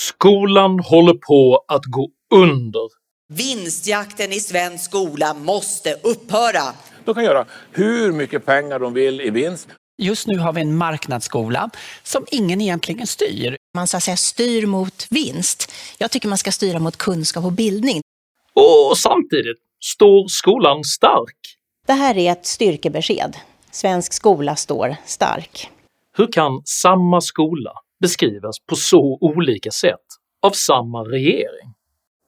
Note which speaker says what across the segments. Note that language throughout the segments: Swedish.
Speaker 1: Skolan håller på att gå under.
Speaker 2: Vinstjakten i svensk skola måste upphöra.
Speaker 3: De kan göra hur mycket pengar de vill i vinst.
Speaker 4: Just nu har vi en marknadsskola som ingen egentligen styr.
Speaker 5: Man så att säga styr mot vinst. Jag tycker man ska styra mot kunskap och bildning.
Speaker 1: Och samtidigt står skolan stark.
Speaker 5: Det här är ett styrkebesked. Svensk skola står stark.
Speaker 1: Hur kan samma skola beskrivas på så olika sätt av samma regering?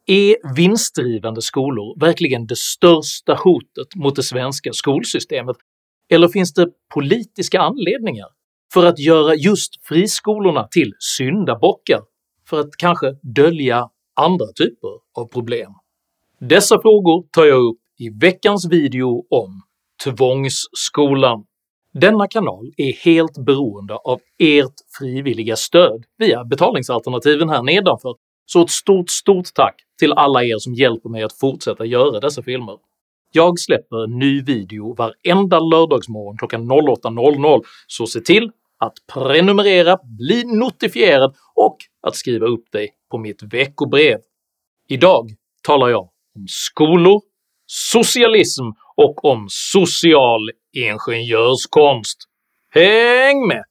Speaker 1: Är vinstdrivande skolor verkligen det största hotet mot det svenska skolsystemet, eller finns det politiska anledningar för att göra just friskolorna till syndabockar för att kanske dölja andra typer av problem? Dessa frågor tar jag upp i veckans video om tvångsskolan. Denna kanal är helt beroende av ert frivilliga stöd via betalningsalternativen här nedanför, så ett stort stort tack till alla er som hjälper mig att fortsätta göra dessa filmer. Jag släpper en ny video varenda lördagsmorgon klockan 08.00, så se till att prenumerera, bli notifierad och att skriva upp dig på mitt veckobrev. Idag talar jag om skolor, socialism och om social ingenjörskonst. Häng med!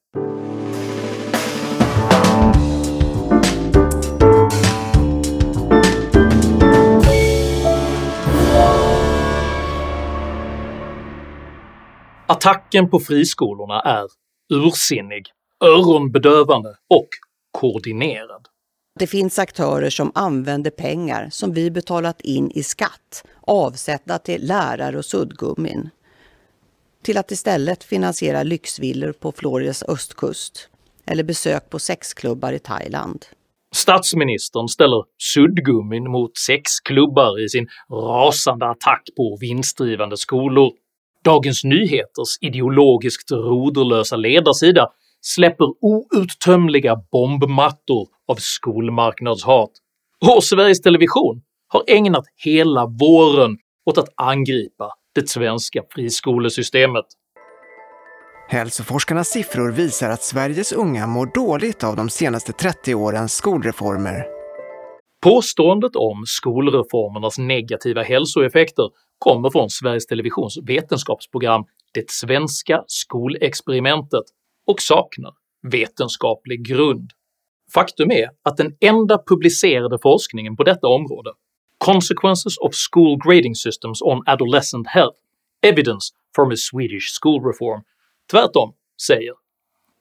Speaker 1: Attacken på friskolorna är ursinnig, öronbedövande och koordinerad.
Speaker 6: Det finns aktörer som använder pengar som vi betalat in i skatt, avsätta till lärare och suddgummin, till att istället finansiera lyxvillor på Floridas östkust eller besök på sexklubbar i Thailand.
Speaker 1: Statsministern ställer suddgummin mot sexklubbar i sin rasande attack på vinstdrivande skolor. Dagens Nyheters ideologiskt roderlösa ledarsida släpper outtömliga bombmattor av skolmarknadshat, och Sveriges Television har ägnat hela våren åt att angripa det svenska friskolesystemet.
Speaker 7: Hälsoforskarnas siffror visar att Sveriges unga mår dåligt av de senaste 30 årens skolreformer.
Speaker 1: Påståendet om skolreformernas negativa hälsoeffekter kommer från Sveriges Televisions vetenskapsprogram “Det svenska skolexperimentet” och saknar vetenskaplig grund. Faktum är att den enda publicerade forskningen på detta område, “Consequences of School Grading Systems on Adolescent Health – Evidence from a Swedish School Reform” tvärtom säger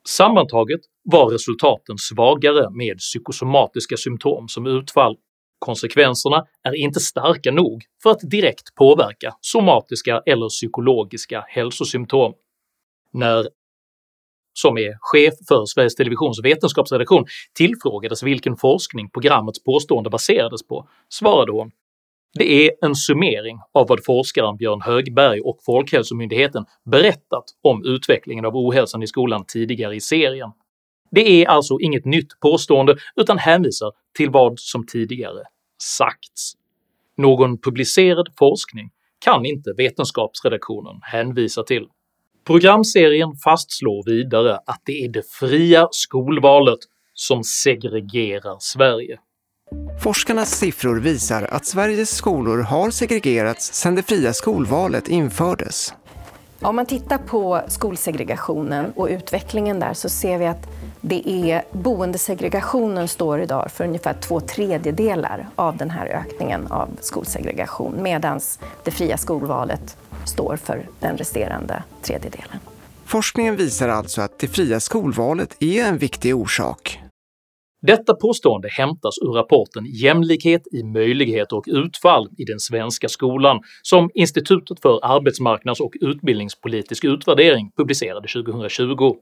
Speaker 1: “Sammantaget var resultaten svagare med psykosomatiska symptom som utfall. Konsekvenserna är inte starka nog för att direkt påverka somatiska eller psykologiska hälsosymptom.” När som är chef för Sveriges Televisions vetenskapsredaktion, tillfrågades vilken forskning programmets påstående baserades på svarade hon “Det är en summering av vad forskaren Björn Högberg och Folkhälsomyndigheten berättat om utvecklingen av ohälsan i skolan tidigare i serien. Det är alltså inget nytt påstående utan hänvisar till vad som tidigare sagts. Någon publicerad forskning kan inte vetenskapsredaktionen hänvisa till. Programserien fastslår vidare att det är det fria skolvalet som segregerar Sverige.
Speaker 7: Forskarnas siffror visar att Sveriges skolor har segregerats sedan det fria skolvalet infördes.
Speaker 8: Om man tittar på skolsegregationen och utvecklingen där så ser vi att det är boendesegregationen står idag för ungefär två tredjedelar av den här ökningen av skolsegregation medan det fria skolvalet står för den resterande tredjedelen.
Speaker 7: Forskningen visar alltså att det fria skolvalet är en viktig orsak.
Speaker 1: Detta påstående hämtas ur rapporten “Jämlikhet i möjligheter och utfall i den svenska skolan” som Institutet för arbetsmarknads och utbildningspolitisk utvärdering publicerade 2020.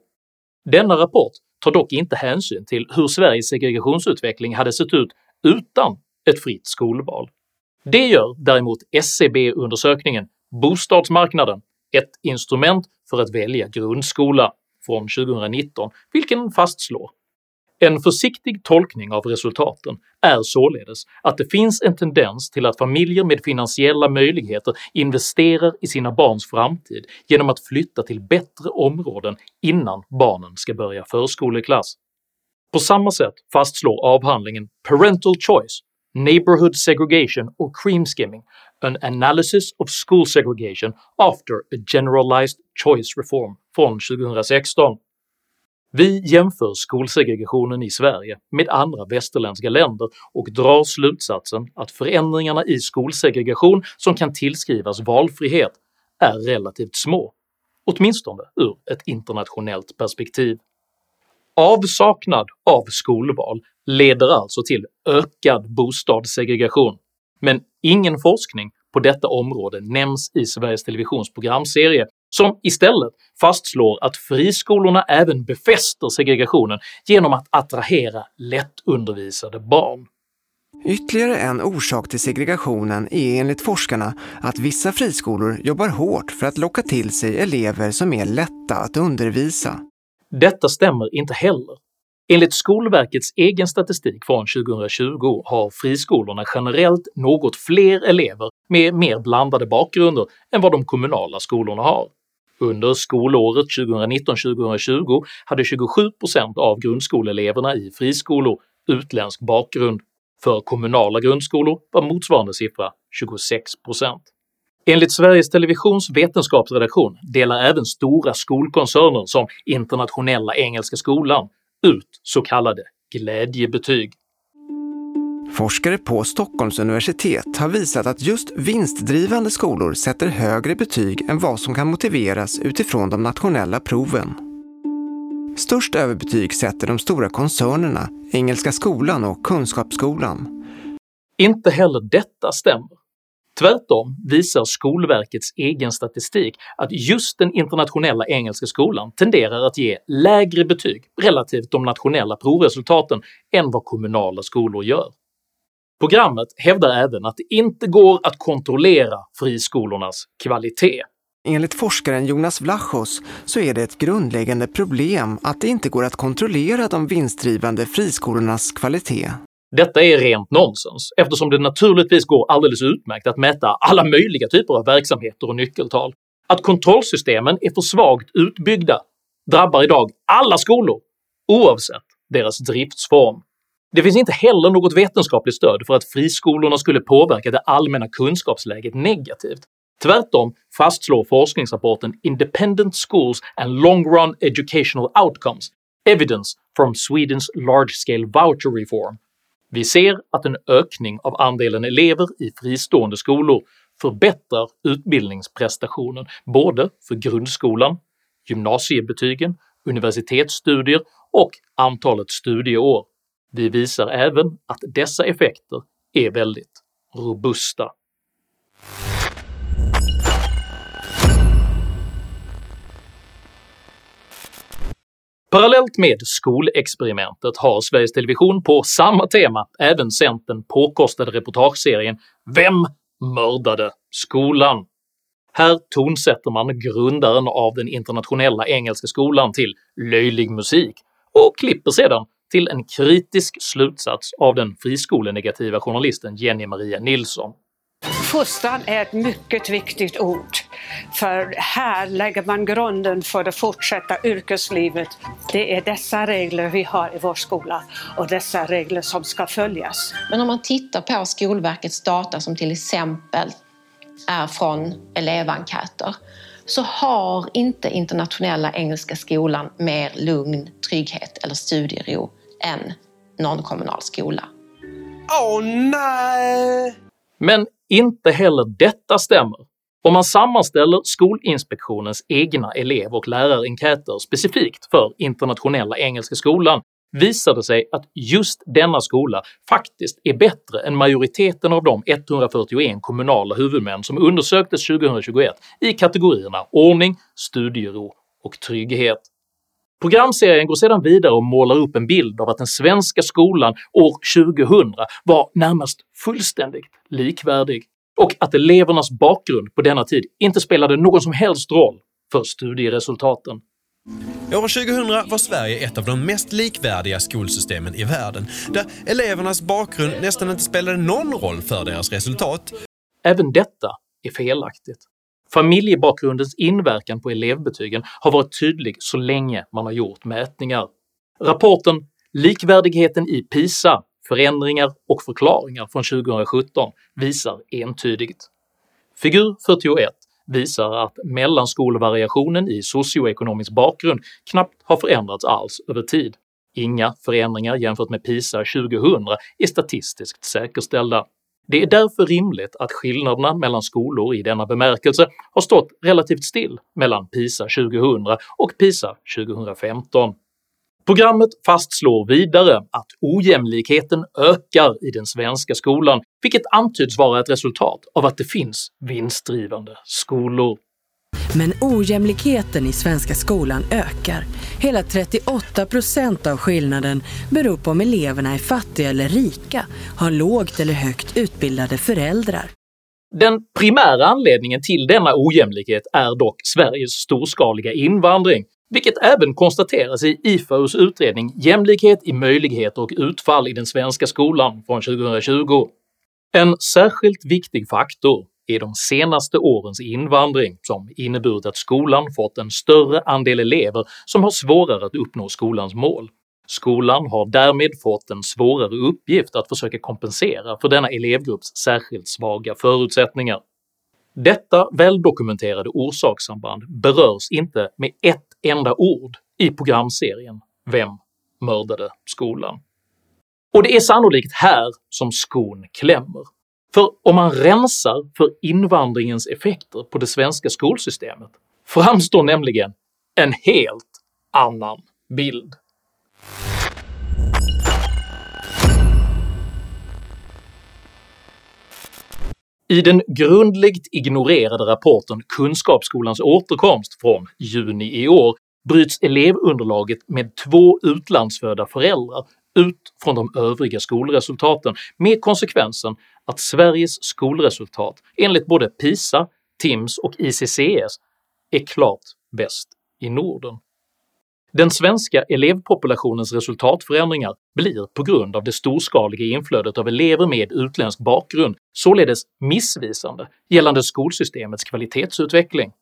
Speaker 1: Denna rapport tar dock inte hänsyn till hur Sveriges segregationsutveckling hade sett ut utan ett fritt skolval. Det gör däremot SCB-undersökningen “Bostadsmarknaden – ett instrument för att välja grundskola” från 2019, vilken fastslår en försiktig tolkning av resultaten är således att det finns en tendens till att familjer med finansiella möjligheter investerar i sina barns framtid genom att flytta till bättre områden innan barnen ska börja förskoleklass. På samma sätt fastslår avhandlingen “Parental Choice Neighborhood Segregation or Cream Skimming An Analysis of School Segregation After a Generalized Choice Reform” från 2016. Vi jämför skolsegregationen i Sverige med andra västerländska länder och drar slutsatsen att förändringarna i skolsegregation som kan tillskrivas valfrihet är relativt små, åtminstone ur ett internationellt perspektiv. Avsaknad av skolval leder alltså till ökad bostadssegregation, men ingen forskning på detta område nämns i Sveriges Televisions programserie som istället fastslår att friskolorna även befäster segregationen genom att attrahera lättundervisade barn.
Speaker 7: Ytterligare en orsak till segregationen är enligt forskarna att vissa friskolor jobbar hårt för att locka till sig elever som är lätta att undervisa.
Speaker 1: Detta stämmer inte heller. Enligt Skolverkets egen statistik från 2020 har friskolorna generellt något fler elever med mer blandade bakgrunder än vad de kommunala skolorna har. Under skolåret 2019-2020 hade 27% av grundskoleeleverna i friskolor utländsk bakgrund, för kommunala grundskolor var motsvarande siffra 26%. Enligt Sveriges Televisions vetenskapsredaktion delar även stora skolkoncerner som Internationella Engelska Skolan ut så kallade glädjebetyg.
Speaker 7: Forskare på Stockholms universitet har visat att just vinstdrivande skolor sätter högre betyg än vad som kan motiveras utifrån de nationella proven. Störst överbetyg sätter de stora koncernerna, Engelska skolan och Kunskapsskolan.
Speaker 1: Inte heller detta stämmer. Tvärtom visar Skolverkets egen statistik att just den internationella engelska skolan tenderar att ge lägre betyg relativt de nationella provresultaten än vad kommunala skolor gör. Programmet hävdar även att det inte går att kontrollera friskolornas kvalitet.
Speaker 7: Enligt forskaren Jonas Vlachos så är det ett grundläggande problem att det inte går att kontrollera de vinstdrivande friskolornas kvalitet.
Speaker 1: Detta är rent nonsens eftersom det naturligtvis går alldeles utmärkt att mäta alla möjliga typer av verksamheter och nyckeltal. Att kontrollsystemen är för svagt utbyggda drabbar idag alla skolor oavsett deras driftsform. Det finns inte heller något vetenskapligt stöd för att friskolorna skulle påverka det allmänna kunskapsläget negativt. Tvärtom fastslår forskningsrapporten “Independent Schools and Long Run Educational Outcomes Evidence from Swedens Large-Scale Voucher Reform” Vi ser att en ökning av andelen elever i fristående skolor förbättrar utbildningsprestationen både för grundskolan, gymnasiebetygen, universitetsstudier och antalet studieår. Vi visar även att dessa effekter är väldigt robusta. Parallellt med skolexperimentet har Sveriges Television på samma tema även sänt den påkostade reportageserien “Vem mördade skolan?” Här tonsätter man grundaren av den internationella engelska skolan till löjlig musik och klipper sedan till en kritisk slutsats av den friskolenegativa journalisten Jenny Maria Nilsson.
Speaker 9: Fostran är ett mycket viktigt ord, för här lägger man grunden för det fortsatta yrkeslivet. Det är dessa regler vi har i vår skola och dessa regler som ska följas.
Speaker 10: Men om man tittar på Skolverkets data som till exempel är från elevenkäter så har inte Internationella Engelska Skolan mer lugn, trygghet eller studiero än någon kommunal skola.
Speaker 11: Åh oh, nej!
Speaker 1: Men inte heller detta stämmer. Om man sammanställer Skolinspektionens egna elev och lärarenkäter specifikt för Internationella Engelska Skolan visar det sig att just denna skola faktiskt är bättre än majoriteten av de 141 kommunala huvudmän som undersöktes 2021 i kategorierna ordning, studiero och trygghet. Programserien går sedan vidare och målar upp en bild av att den svenska skolan år 2000 var närmast fullständigt likvärdig och att elevernas bakgrund på denna tid inte spelade någon som helst roll för studieresultaten.
Speaker 11: År 2000 var Sverige ett av de mest likvärdiga skolsystemen i världen, där elevernas bakgrund nästan inte spelade någon roll för deras resultat.
Speaker 1: Även detta är felaktigt. Familjebakgrundens inverkan på elevbetygen har varit tydlig så länge man har gjort mätningar. Rapporten Likvärdigheten i PISA, förändringar och förklaringar från 2017 visar entydigt. Figur 41 visar att mellanskolvariationen i socioekonomisk bakgrund knappt har förändrats alls över tid. Inga förändringar jämfört med PISA 2000 är statistiskt säkerställda. Det är därför rimligt att skillnaderna mellan skolor i denna bemärkelse har stått relativt still mellan PISA 2000 och PISA 2015. Programmet fastslår vidare att ojämlikheten ökar i den svenska skolan, vilket antyds vara ett resultat av att det finns vinstdrivande skolor.
Speaker 12: Men ojämlikheten i svenska skolan ökar. Hela 38 procent av skillnaden beror på om eleverna är fattiga eller rika, har lågt eller högt utbildade föräldrar.
Speaker 1: Den primära anledningen till denna ojämlikhet är dock Sveriges storskaliga invandring, vilket även konstateras i IFAUs utredning “Jämlikhet i möjligheter och utfall i den svenska skolan” från 2020. En särskilt viktig faktor är de senaste årens invandring som inneburit att skolan fått en större andel elever som har svårare att uppnå skolans mål. Skolan har därmed fått en svårare uppgift att försöka kompensera för denna elevgrupps särskilt svaga förutsättningar. Detta väldokumenterade orsakssamband berörs inte med ett enda ord i programserien “Vem mördade skolan?” och det är sannolikt här som skon klämmer. För om man rensar för invandringens effekter på det svenska skolsystemet framstår nämligen en helt annan bild. I den grundligt ignorerade rapporten “Kunskapsskolans återkomst” från juni i år bryts elevunderlaget med två utlandsfödda föräldrar ut från de övriga skolresultaten med konsekvensen att Sveriges skolresultat enligt både PISA, TIMSS och ICCS är klart bäst i Norden. Den svenska elevpopulationens resultatförändringar blir på grund av det storskaliga inflödet av elever med utländsk bakgrund således missvisande gällande skolsystemets kvalitetsutveckling.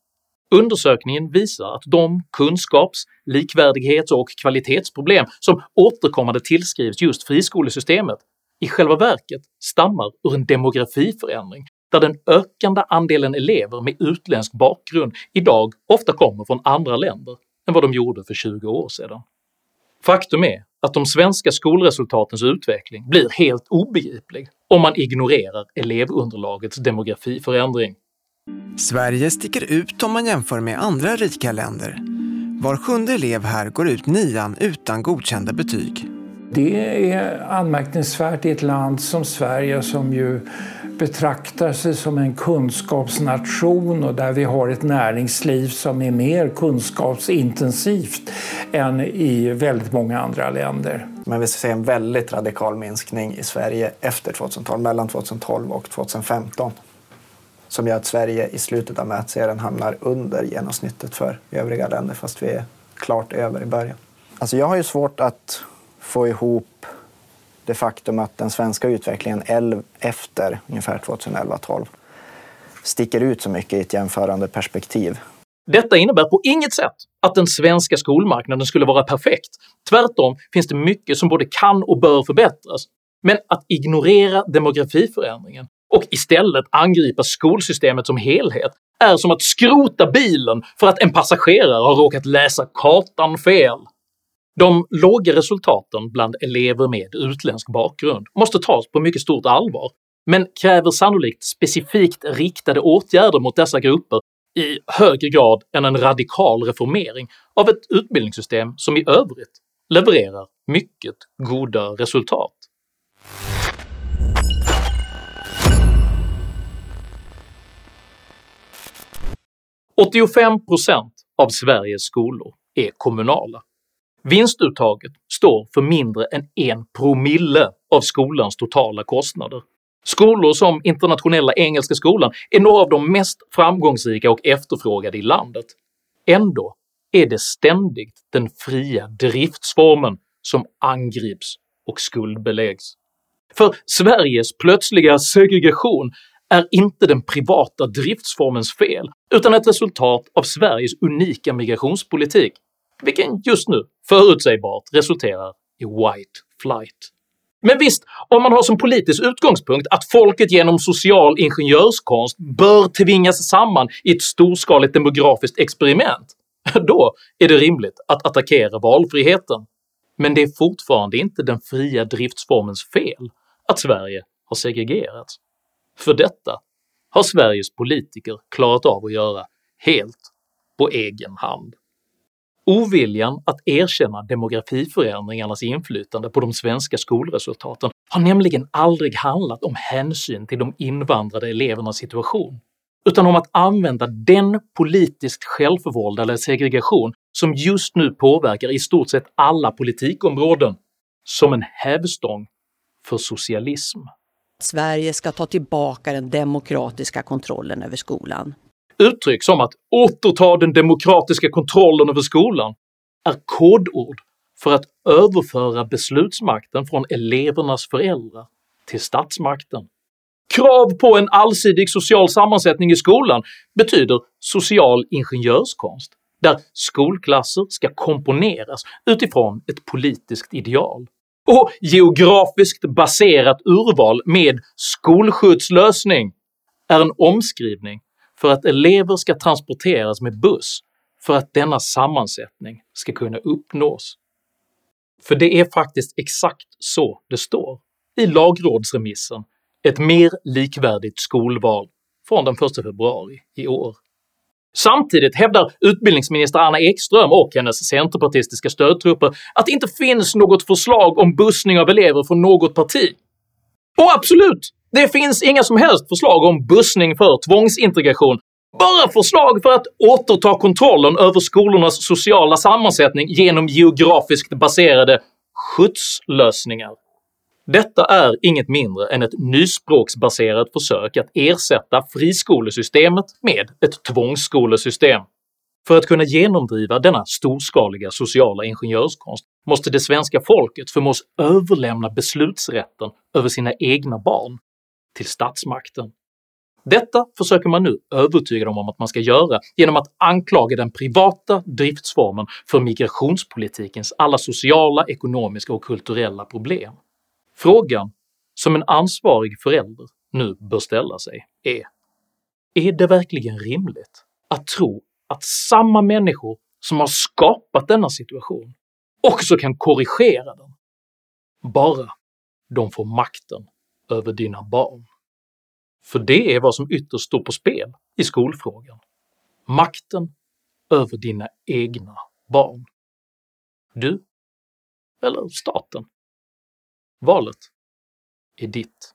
Speaker 1: Undersökningen visar att de kunskaps-, likvärdighets och kvalitetsproblem som återkommande tillskrivs just friskolesystemet i själva verket stammar ur en demografiförändring där den ökande andelen elever med utländsk bakgrund idag ofta kommer från andra länder än vad de gjorde för 20 år sedan. Faktum är att de svenska skolresultatens utveckling blir helt obegriplig om man ignorerar elevunderlagets demografiförändring.
Speaker 7: Sverige sticker ut om man jämför med andra rika länder. Var sjunde elev här går ut nian utan godkända betyg.
Speaker 13: Det är anmärkningsvärt i ett land som Sverige som ju betraktar sig som en kunskapsnation och där vi har ett näringsliv som är mer kunskapsintensivt än i väldigt många andra länder.
Speaker 14: Men vi ser en väldigt radikal minskning i Sverige efter 2012, mellan 2012 och 2015 som gör att Sverige i slutet av mätserien hamnar under genomsnittet för övriga länder fast vi är klart över i början. Alltså jag har ju svårt att få ihop det faktum att den svenska utvecklingen efter ungefär 2011-12 sticker ut så mycket i ett jämförande perspektiv.
Speaker 1: Detta innebär på inget sätt att den svenska skolmarknaden skulle vara perfekt, tvärtom finns det mycket som både kan och bör förbättras, men att ignorera demografiförändringen och istället angripa skolsystemet som helhet är som att skrota bilen för att en passagerare har råkat läsa kartan fel. De låga resultaten bland elever med utländsk bakgrund måste tas på mycket stort allvar, men kräver sannolikt specifikt riktade åtgärder mot dessa grupper i högre grad än en radikal reformering av ett utbildningssystem som i övrigt levererar mycket goda resultat. 85% av Sveriges skolor är kommunala. Vinstuttaget står för mindre än en promille av skolans totala kostnader. Skolor som Internationella Engelska Skolan är några av de mest framgångsrika och efterfrågade i landet. Ändå är det ständigt den fria driftsformen som angrips och skuldbeläggs. För Sveriges plötsliga segregation är inte den privata driftsformens fel utan ett resultat av Sveriges unika migrationspolitik, vilken just nu förutsägbart resulterar i “white flight”. Men visst, om man har som politisk utgångspunkt att folket genom social ingenjörskonst bör tvingas samman i ett storskaligt demografiskt experiment, då är det rimligt att attackera valfriheten. Men det är fortfarande inte den fria driftsformens fel att Sverige har segregerats. För detta har Sveriges politiker klarat av att göra helt på egen hand. Oviljan att erkänna demografiförändringarnas inflytande på de svenska skolresultaten har nämligen aldrig handlat om hänsyn till de invandrade elevernas situation, utan om att använda den politiskt självförvållade segregation som just nu påverkar i stort sett alla politikområden som en hävstång för socialism.
Speaker 6: Sverige ska ta tillbaka den demokratiska kontrollen över skolan.
Speaker 1: Uttryck som att “återta den demokratiska kontrollen över skolan” är kodord för att överföra beslutsmakten från elevernas föräldrar till statsmakten. Krav på en allsidig social sammansättning i skolan betyder social ingenjörskonst, där skolklasser ska komponeras utifrån ett politiskt ideal. Och geografiskt baserat urval med skolskjutslösning är en omskrivning för att elever ska transporteras med buss för att denna sammansättning ska kunna uppnås. För det är faktiskt exakt så det står i lagrådsremissen “Ett mer likvärdigt skolval” från den 1 februari i år. Samtidigt hävdar utbildningsminister Anna Ekström och hennes centerpartistiska stödtrupper att det inte finns något förslag om bussning av elever från något parti. Och absolut, det finns inga som helst förslag om bussning för tvångsintegration, bara förslag för att återta kontrollen över skolornas sociala sammansättning genom geografiskt baserade skjutslösningar. Detta är inget mindre än ett nyspråksbaserat försök att ersätta friskolesystemet med ett tvångsskolesystem. För att kunna genomdriva denna storskaliga sociala ingenjörskonst måste det svenska folket förmås överlämna beslutsrätten över sina egna barn till statsmakten. Detta försöker man nu övertyga dem om att man ska göra genom att anklaga den privata driftsformen för migrationspolitikens alla sociala, ekonomiska och kulturella problem. Frågan som en ansvarig förälder nu bör ställa sig är “Är det verkligen rimligt att tro att samma människor som har skapat denna situation också kan korrigera den, bara de får makten över dina barn?” För det är vad som ytterst står på spel i skolfrågan. Makten över dina egna barn. Du eller staten? Valet är ditt.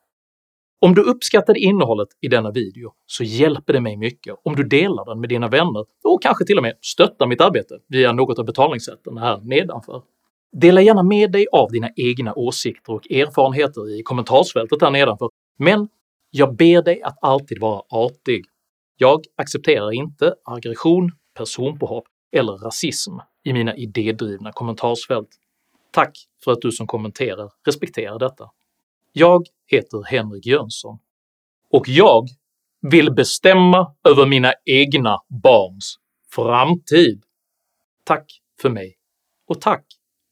Speaker 1: Om du uppskattade innehållet i denna video så hjälper det mig mycket om du delar den med dina vänner och kanske till och med stöttar mitt arbete via något av betalningssätten här nedanför. Dela gärna med dig av dina egna åsikter och erfarenheter i kommentarsfältet här nedanför, men jag ber dig att alltid vara artig. Jag accepterar inte aggression, personpåhopp eller rasism i mina idédrivna kommentarsfält. Tack för att du som kommenterar respekterar detta. Jag heter Henrik Jönsson och jag vill bestämma över mina egna barns framtid. Tack för mig och tack